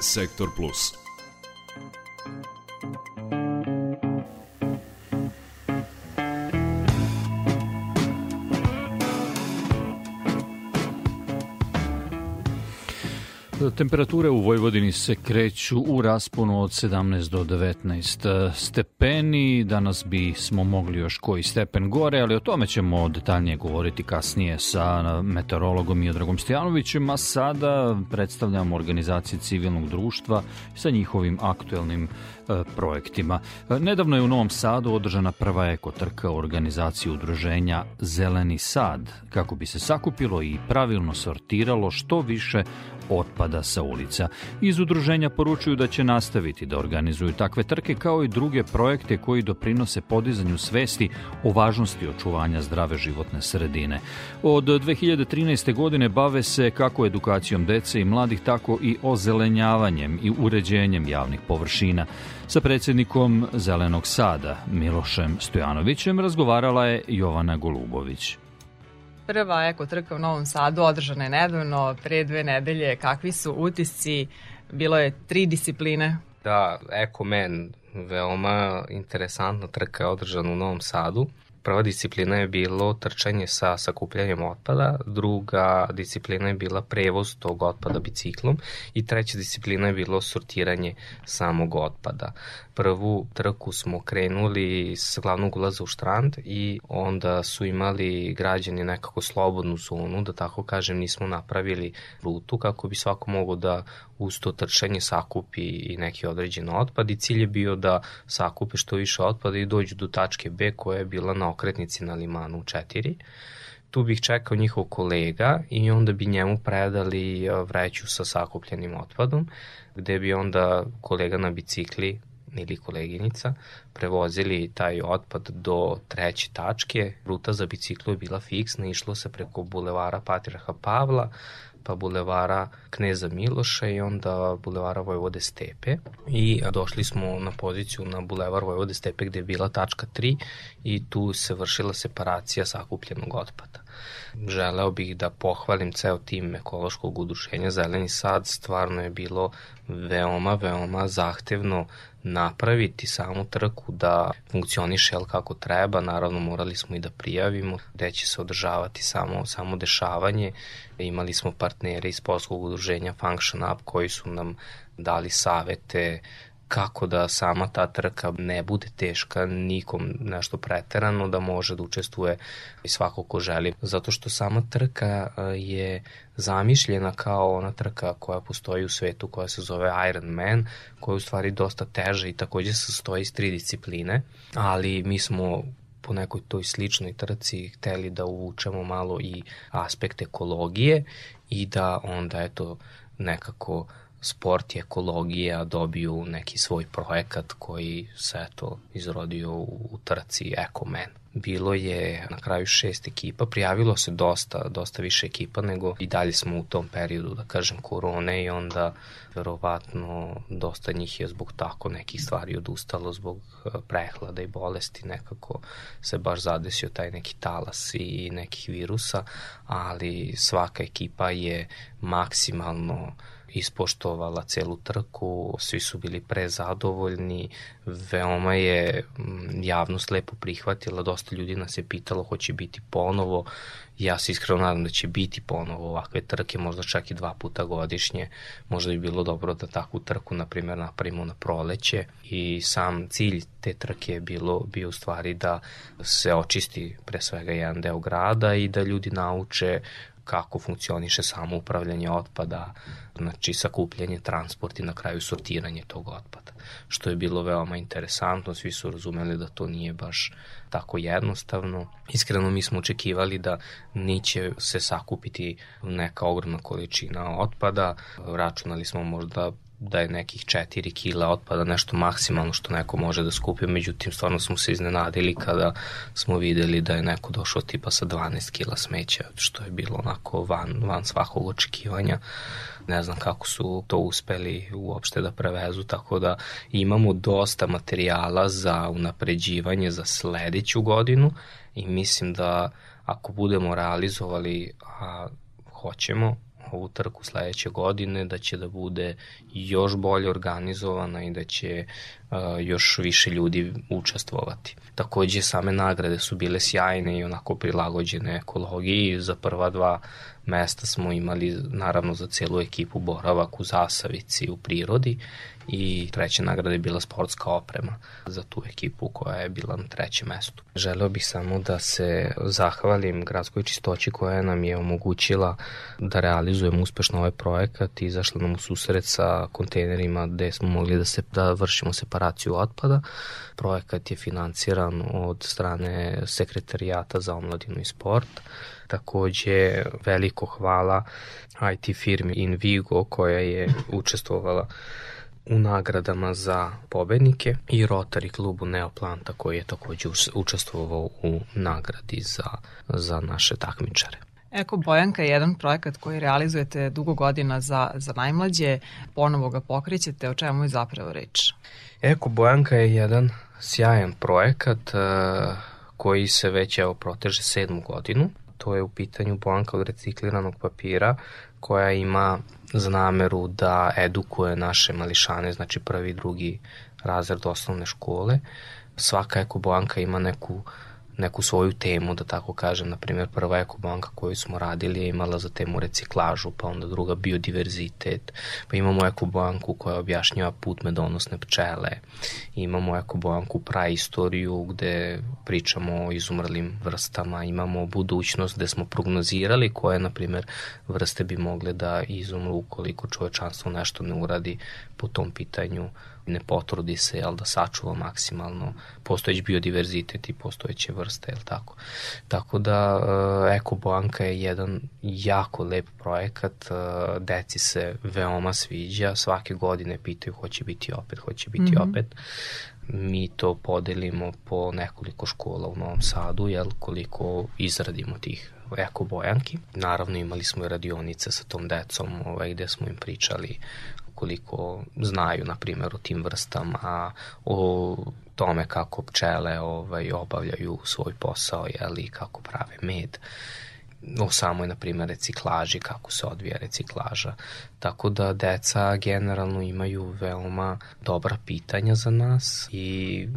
Sektor Plus. Temperature u Vojvodini se kreću u rasponu od 17 do 19 stepeni. Danas bi smo mogli još koji stepen gore, ali o tome ćemo detaljnije govoriti kasnije sa meteorologom Iodragom Stojanovićem, a sada predstavljamo organizacije civilnog društva sa njihovim aktuelnim e, projektima. Nedavno je u Novom Sadu održana prva ekotrka organizacije udruženja Zeleni sad, kako bi se sakupilo i pravilno sortiralo što više otpada sa ulica. Iz udruženja poručuju da će nastaviti da organizuju takve trke kao i druge projekte koji doprinose podizanju svesti o važnosti očuvanja zdrave životne sredine. Od 2013. godine bave se kako edukacijom dece i mladih, tako i ozelenjavanjem i uređenjem javnih površina. Sa predsednikom Zelenog sada, Milošem Stojanovićem, razgovarala je Jovana Golubović. Prva eko trka u Novom Sadu održana je nedavno, pre dve nedelje. Kakvi su utisci? Bilo je tri discipline. Da, Eko Men, veoma interesantna trka je održana u Novom Sadu. Prva disciplina je bilo trčanje sa sakupljanjem otpada, druga disciplina je bila prevoz tog otpada biciklom i treća disciplina je bilo sortiranje samog otpada. Prvu trku smo krenuli sa glavnog ulaza u štrand i onda su imali građani nekako slobodnu zonu, da tako kažem, nismo napravili rutu kako bi svako mogo da uz to trčanje sakupi i neki određen otpad i cilj je bio da sakupe što više otpada i dođu do tačke B koja je bila na okretnici na limanu 4 tu bih čekao njihov kolega i onda bi njemu predali vreću sa sakupljenim otpadom, gde bi onda kolega na bicikli ili koleginica prevozili taj otpad do treće tačke. Ruta za biciklu je bila fiksna, išlo se preko bulevara Patriarha Pavla, pa bulevara Kneza Miloša i onda bulevara Vojvode Stepe i došli smo na poziciju na bulevar Vojvode Stepe gde je bila tačka 3 i tu se vršila separacija sakupljenog otpada. Želeo bih da pohvalim ceo tim ekološkog udruženja Zeleni sad, stvarno je bilo veoma, veoma zahtevno napraviti samu trku da funkcioniše jel, kako treba, naravno morali smo i da prijavimo gde će se održavati samo, samo dešavanje. Imali smo partnere iz Polskog udruženja Function Up koji su nam dali savete kako da sama ta trka ne bude teška nikom nešto preterano, da može da učestvuje svako ko želi. Zato što sama trka je zamišljena kao ona trka koja postoji u svetu koja se zove Iron Man, koja je u stvari dosta teža i takođe sastoji iz tri discipline, ali mi smo po nekoj toj sličnoj trci hteli da uvučemo malo i aspekt ekologije i da onda eto nekako sport i ekologija dobiju neki svoj projekat koji se eto izrodio u trci EcoMan. Bilo je na kraju šest ekipa, prijavilo se dosta, dosta više ekipa nego i dalje smo u tom periodu, da kažem, korone i onda verovatno dosta njih je zbog tako nekih stvari odustalo, zbog e, prehlada i bolesti nekako se baš zadesio taj neki talas i nekih virusa, ali svaka ekipa je maksimalno ispoštovala celu trku, svi su bili prezadovoljni, veoma je mm, javnost lepo prihvatila, dosta ljudi nas je pitalo hoće biti ponovo, ja se iskreno nadam da će biti ponovo ovakve trke, možda čak i dva puta godišnje, možda bi bilo dobro da takvu trku, na primjer, napravimo na proleće. I sam cilj te trke je bilo, bio u stvari da se očisti pre svega jedan deo grada i da ljudi nauče kako funkcioniše samo upravljanje otpada, znači sakupljanje, transport i na kraju sortiranje tog otpada. Što je bilo veoma interesantno, svi su razumeli da to nije baš tako jednostavno. Iskreno mi smo očekivali da neće se sakupiti neka ogromna količina otpada, računali smo možda da je nekih 4 kila otpada nešto maksimalno što neko može da skupi, međutim stvarno smo se iznenadili kada smo videli da je neko došao tipa sa 12 kila smeća, što je bilo onako van, van svakog očekivanja. Ne znam kako su to uspeli uopšte da prevezu, tako da imamo dosta materijala za unapređivanje za sledeću godinu i mislim da ako budemo realizovali, a hoćemo, ovu trku sledeće godine, da će da bude još bolje organizovana i da će uh, još više ljudi učestvovati. Takođe, same nagrade su bile sjajne i onako prilagođene ekologiji. Za prva dva mesta smo imali, naravno, za celu ekipu boravak u Zasavici u prirodi i treća nagrada je bila sportska oprema za tu ekipu koja je bila na trećem mestu. Želeo bih samo da se zahvalim gradskoj čistoći koja nam je omogućila da realizujemo uspešno ovaj projekat i izašla nam u susret sa kontejnerima gde smo mogli da, se, da vršimo separaciju otpada. Projekat je financiran od strane sekretarijata za omladinu i sport. Takođe, veliko hvala IT firmi Invigo koja je učestvovala u nagradama za pobednike i Rotary klubu Neoplanta koji je takođe učestvovao u nagradi za, za naše takmičare. Eko Bojanka je jedan projekat koji realizujete dugo godina za, za najmlađe, ponovo ga pokrećete, o čemu je zapravo reč? Eko Bojanka je jedan sjajan projekat uh, koji se već evo proteže sedmu godinu. To je u pitanju Bojanka od recikliranog papira koja ima za nameru da edukuje naše mališane, znači prvi, drugi razred osnovne škole. Svaka ekobanka ima neku neku svoju temu, da tako kažem. Na primjer, prva ekobanka koju smo radili je imala za temu reciklažu, pa onda druga biodiverzitet, pa imamo ekobanku koja objašnjava put medonosne pčele, imamo ekobanku praistoriju gde pričamo o izumrlim vrstama, imamo budućnost gde smo prognozirali koje, na primjer, vrste bi mogle da izumru ukoliko čovečanstvo nešto ne uradi po tom pitanju ne potrudi se jel, da sačuva maksimalno postojeći biodiverzitet i postojeće vrste, jel tako. Tako da uh, Eko Boanka je jedan jako lep projekat, uh, deci se veoma sviđa, svake godine pitaju hoće biti opet, hoće biti mm -hmm. opet. Mi to podelimo po nekoliko škola u Novom Sadu, jel, koliko izradimo tih eko bojanki. Naravno imali smo i radionice sa tom decom ovaj, gde smo im pričali koliko znaju, na primjer, o tim vrstama, o tome kako pčele ovaj, obavljaju svoj posao, jeli, kako prave med o samoj, na primjer, reciklaži, kako se odvija reciklaža. Tako da deca generalno imaju veoma dobra pitanja za nas i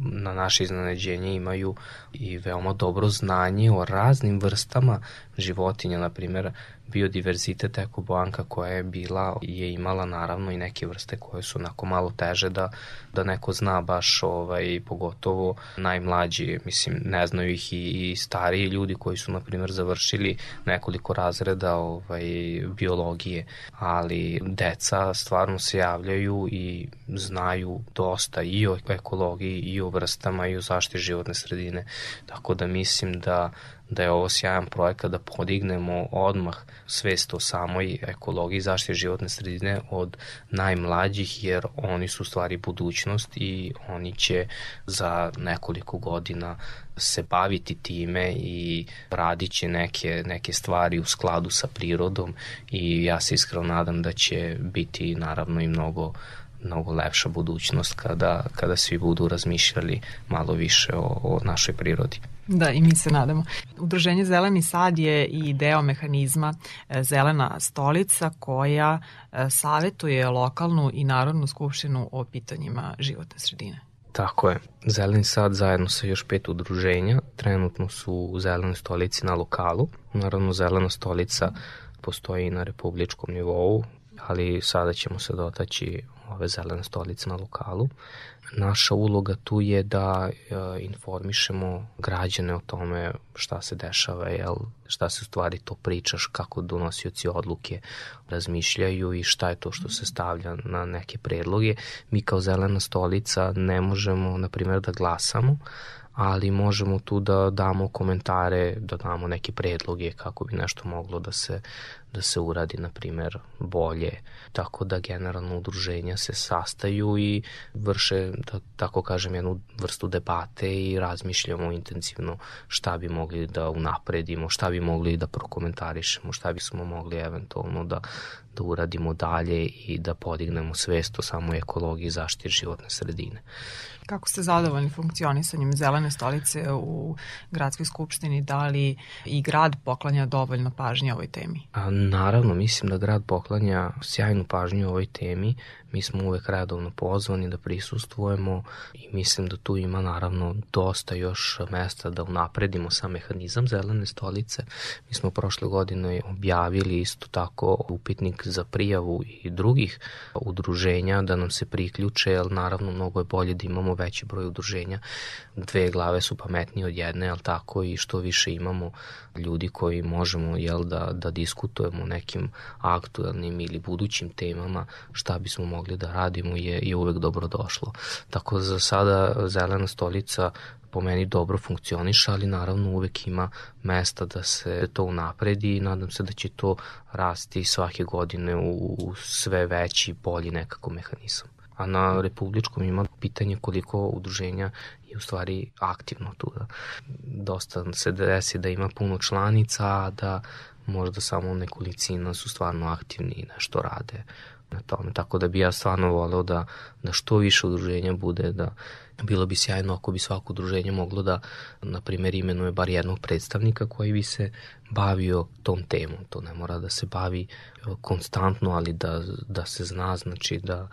na naše iznenađenje imaju i veoma dobro znanje o raznim vrstama životinja, na primjer biodiverzitet ekobanka koja je bila je imala naravno i neke vrste koje su onako malo teže da, da neko zna baš ovaj, pogotovo najmlađi, mislim ne znaju ih i, i stariji ljudi koji su na primjer završili nekoliko razreda ovaj, biologije, ali deca stvarno se javljaju i znaju dosta i o ekologiji i o vrstama i o zaštiti životne sredine, tako da mislim da da je ovo sjajan projekat da podignemo odmah svest o samoj ekologiji zaštite životne sredine od najmlađih jer oni su stvari budućnost i oni će za nekoliko godina se baviti time i radit će neke, neke stvari u skladu sa prirodom i ja se iskreno nadam da će biti naravno i mnogo mnogo lepša budućnost kada, kada svi budu razmišljali malo više o, o našoj prirodi. Da, i mi se nadamo. Udruženje Zeleni sad je i deo mehanizma e, Zelena stolica koja e, savetuje lokalnu i narodnu skupštinu o pitanjima životne sredine. Tako je. Zeleni sad zajedno sa još pet udruženja trenutno su u Zelenoj stolici na lokalu. Naravno, Zelena stolica postoji na republičkom nivou, ali sada ćemo se dotaći ove zelene stolice na lokalu. Naša uloga tu je da e, informišemo građane o tome šta se dešava, jel, šta se u stvari to pričaš, kako donosioci odluke razmišljaju i šta je to što se stavlja na neke predloge. Mi kao zelena stolica ne možemo, na primjer, da glasamo, ali možemo tu da damo komentare, da damo neke predloge kako bi nešto moglo da se da se uradi, na primer, bolje. Tako da generalno udruženja se sastaju i vrše, da tako kažem, jednu vrstu debate i razmišljamo intenzivno šta bi mogli da unapredimo, šta bi mogli da prokomentarišemo, šta bismo mogli eventualno da, da uradimo dalje i da podignemo svest o samoj ekologiji i zaštiti životne sredine. Kako ste zadovoljni funkcionisanjem zelene stolice u gradskoj skupštini? Da li i grad poklanja dovoljno pažnje ovoj temi? A, Naravno, mislim da grad poklanja sjajnu pažnju ovoj temi Mi smo uvek redovno pozvani da prisustvujemo i mislim da tu ima naravno dosta još mesta da unapredimo sam mehanizam zelene stolice. Mi smo prošle godine objavili isto tako upitnik za prijavu i drugih udruženja da nam se priključe, jer naravno mnogo je bolje da imamo veći broj udruženja. Dve glave su pametnije od jedne, ali tako i što više imamo ljudi koji možemo jel, da, da diskutujemo nekim aktuelnim ili budućim temama, šta bismo mogli da radimo je, je uvek dobro došlo. Tako za sada zelena stolica po meni dobro funkcioniše, ali naravno uvek ima mesta da se to unapredi i nadam se da će to rasti svake godine u sve veći, bolji nekako mehanizam. A na republičkom ima pitanje koliko udruženja je u stvari aktivno tu. Da dosta se desi da ima puno članica, a da možda samo nekolicina su stvarno aktivni i nešto rade na tome. Tako da bi ja stvarno voleo da, da što više udruženja bude, da bilo bi sjajno ako bi svako udruženje moglo da, na primjer, imenuje bar jednog predstavnika koji bi se bavio tom temom. To ne mora da se bavi konstantno, ali da, da se zna, znači da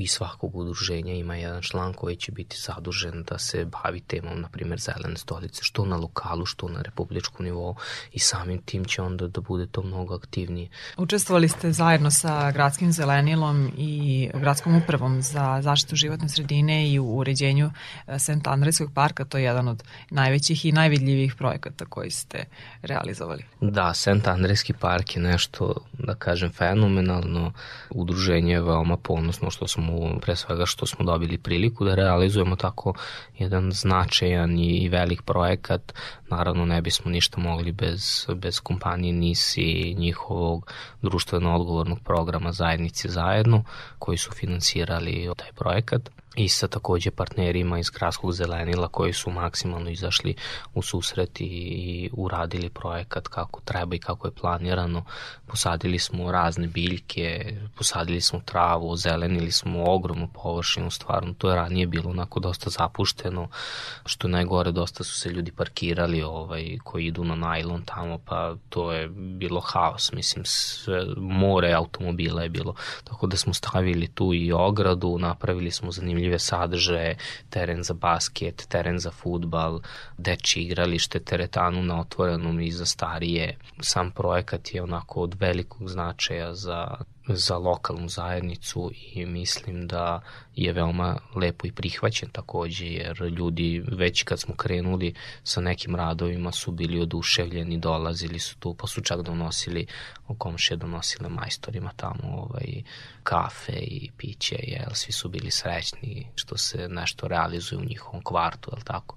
i svakog udruženja ima jedan član koji će biti zadužen da se bavi temom, na primjer, zelene stolice, što na lokalu, što na republičkom nivou i samim tim će onda da bude to mnogo aktivnije. Učestvovali ste zajedno sa gradskim zelenilom i gradskom upravom za zaštitu životne sredine i u uređenju e, Sent Andrejskog parka, to je jedan od najvećih i najvidljivijih projekata koji ste realizovali. Da, Sent Andrejski park je nešto, da kažem, fenomenalno udruženje, veoma ponosno što smo, pre svega što smo dobili priliku da realizujemo tako jedan značajan i velik projekat. Naravno ne bismo ništa mogli bez, bez kompanije NIS i njihovog društveno odgovornog programa Zajednici zajedno koji su finansirali taj projekat i sa takođe partnerima iz Gradskog zelenila koji su maksimalno izašli u susret i, i uradili projekat kako treba i kako je planirano. Posadili smo razne biljke, posadili smo travu, zelenili smo ogromnu površinu, stvarno to je ranije bilo onako dosta zapušteno, što najgore dosta su se ljudi parkirali ovaj, koji idu na najlon tamo, pa to je bilo haos, mislim, sve, more automobila je bilo, tako da smo stavili tu i ogradu, napravili smo zanimljivo zanimljive sadržaje, teren za basket, teren za futbal, deči igralište, teretanu na otvorenom i za starije. Sam projekat je onako od velikog značaja za za lokalnu zajednicu i mislim da je veoma lepo i prihvaćen takođe jer ljudi već kad smo krenuli sa nekim radovima su bili oduševljeni, dolazili su tu pa su čak donosili komšije donosile majstorima tamo ovaj, kafe i piće, jel, svi su bili srećni što se nešto realizuje u njihovom kvartu, jel tako.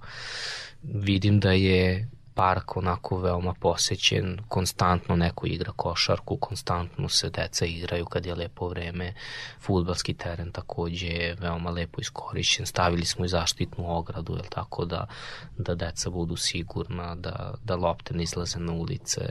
Vidim da je park onako veoma posećen, konstantno neko igra košarku, konstantno se deca igraju kad je lepo vreme, futbalski teren takođe je veoma lepo iskorišćen, stavili smo i zaštitnu ogradu, jel tako, da, da deca budu sigurna, da, da lopte ne izlaze na ulice,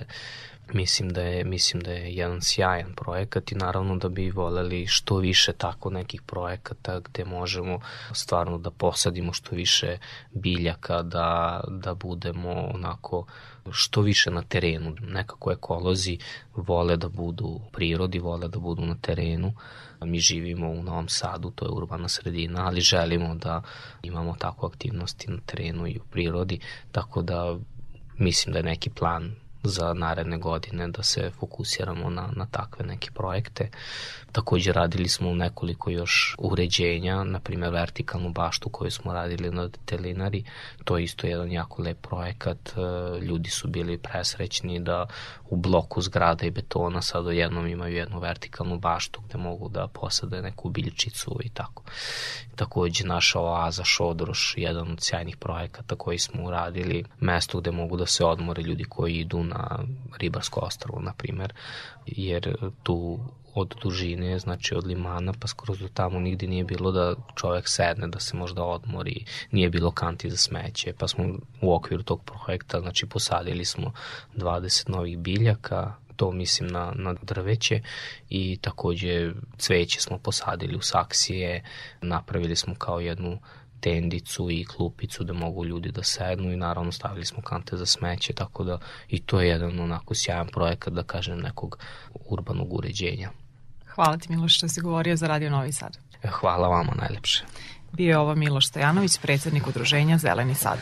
Mislim da je mislim da je jedan sjajan projekat i naravno da bi voleli što više tako nekih projekata gde možemo stvarno da posadimo što više biljaka, da, da budemo onako što više na terenu. Nekako ekolozi vole da budu u prirodi, vole da budu na terenu. Mi živimo u Novom Sadu, to je urbana sredina, ali želimo da imamo tako aktivnosti na terenu i u prirodi, tako da mislim da je neki plan za naredne godine da se fokusiramo na, na takve neke projekte. Takođe radili smo nekoliko još uređenja, na primjer vertikalnu baštu koju smo radili na Telinari, to je isto jedan jako lep projekat, e, ljudi su bili presrećni da u bloku zgrada i betona sad jednom imaju jednu vertikalnu baštu gde mogu da posade neku biljčicu i tako. Takođe naša oaza Šodroš, jedan od sjajnih projekata koji smo uradili, mesto gde mogu da se odmore ljudi koji idu na Ribarsko ostrovo, na primer, jer tu od dužine, znači od limana pa skroz do tamo nigde nije bilo da čovek sedne, da se možda odmori, nije bilo kanti za smeće, pa smo u okviru tog projekta, znači posadili smo 20 novih biljaka, to mislim na, na drveće i takođe cveće smo posadili u saksije, napravili smo kao jednu tendicu i klupicu da mogu ljudi da sednu i naravno stavili smo kante za smeće, tako da i to je jedan onako sjajan projekat, da kažem, nekog urbanog uređenja. Hvala ti Miloš što si govorio za Radio Novi Sad. E, hvala vama najlepše. Bio je ovo Miloš Stojanović, predsednik udruženja Zeleni Sad.